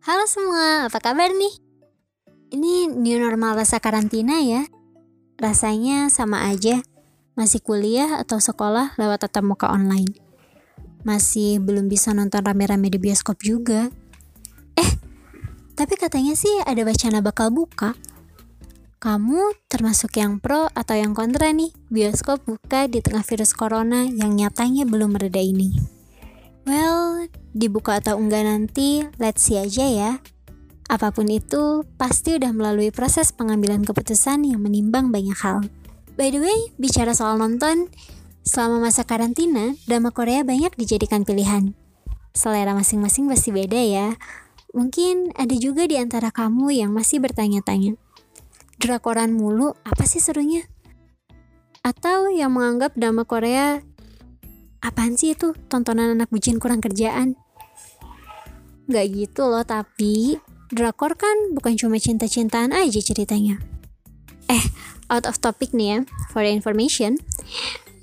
Halo semua, apa kabar nih? Ini new normal rasa karantina ya. Rasanya sama aja, masih kuliah atau sekolah lewat tatap muka online. Masih belum bisa nonton rame-rame di bioskop juga. Eh, tapi katanya sih ada wacana bakal buka. Kamu termasuk yang pro atau yang kontra nih bioskop buka di tengah virus corona yang nyatanya belum mereda ini? Well, dibuka atau enggak nanti, let's see aja ya. Apa pun itu, pasti udah melalui proses pengambilan keputusan yang menimbang banyak hal. By the way, bicara soal nonton, selama masa karantina, drama Korea banyak dijadikan pilihan. Selera masing-masing pasti beda ya. Mungkin ada juga di antara kamu yang masih bertanya-tanya, drakoran mulu, apa sih serunya? Atau yang menganggap drama Korea apaan sih itu tontonan anak bucin kurang kerjaan Gak gitu loh tapi drakor kan bukan cuma cinta-cintaan aja ceritanya eh out of topic nih ya for the information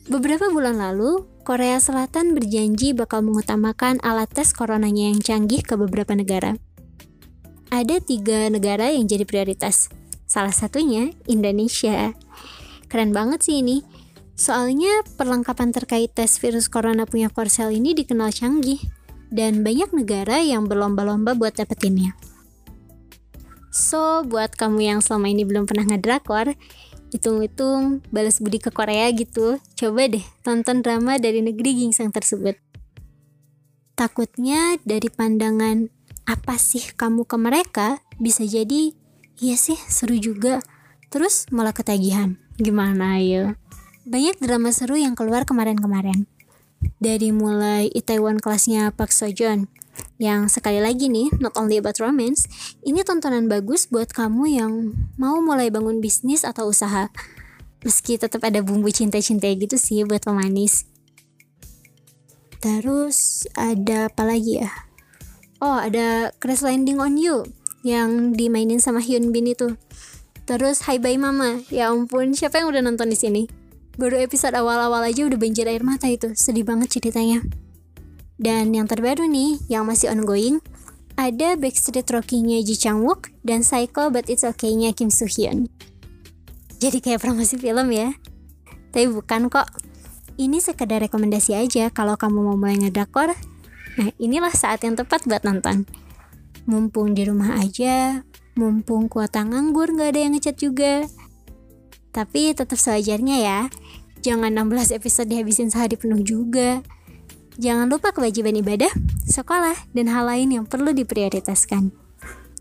beberapa bulan lalu Korea Selatan berjanji bakal mengutamakan alat tes coronanya yang canggih ke beberapa negara. Ada tiga negara yang jadi prioritas. Salah satunya Indonesia. Keren banget sih ini. Soalnya perlengkapan terkait tes virus corona punya Korsel ini dikenal canggih dan banyak negara yang berlomba-lomba buat dapetinnya. So, buat kamu yang selama ini belum pernah ngedrakor, hitung-hitung balas budi ke Korea gitu, coba deh tonton drama dari negeri gingseng tersebut. Takutnya dari pandangan apa sih kamu ke mereka bisa jadi iya sih seru juga, terus malah ketagihan. Gimana ayo? Banyak drama seru yang keluar kemarin-kemarin. Dari mulai Itaewon kelasnya Park Seo-joon, yang sekali lagi nih, not only about romance, ini tontonan bagus buat kamu yang mau mulai bangun bisnis atau usaha. Meski tetap ada bumbu cinta-cinta gitu sih buat pemanis. Terus ada apa lagi ya? Oh, ada Crash Landing on You yang dimainin sama Hyun Bin itu. Terus Hi Bye Mama. Ya ampun, siapa yang udah nonton di sini? Baru episode awal-awal aja udah banjir air mata itu, sedih banget ceritanya. Dan yang terbaru nih, yang masih ongoing, ada Backstreet Rookie-nya Ji Chang Wook dan Psycho But It's Okay-nya Kim Soo Hyun. Jadi kayak promosi film ya. Tapi bukan kok. Ini sekedar rekomendasi aja kalau kamu mau mulai ngedrakor. Nah, inilah saat yang tepat buat nonton. Mumpung di rumah aja, mumpung kuota nganggur nggak ada yang ngechat juga. Tapi tetap sewajarnya ya. Jangan 16 episode dihabisin sehari penuh juga. Jangan lupa kewajiban ibadah, sekolah, dan hal lain yang perlu diprioritaskan.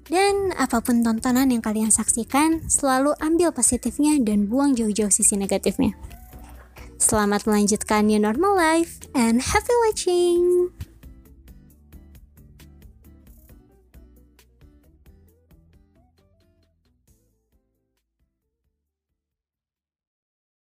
Dan apa pun tontonan yang kalian saksikan, selalu ambil positifnya dan buang jauh-jauh sisi negatifnya. Selamat melanjutkan new normal life and happy watching!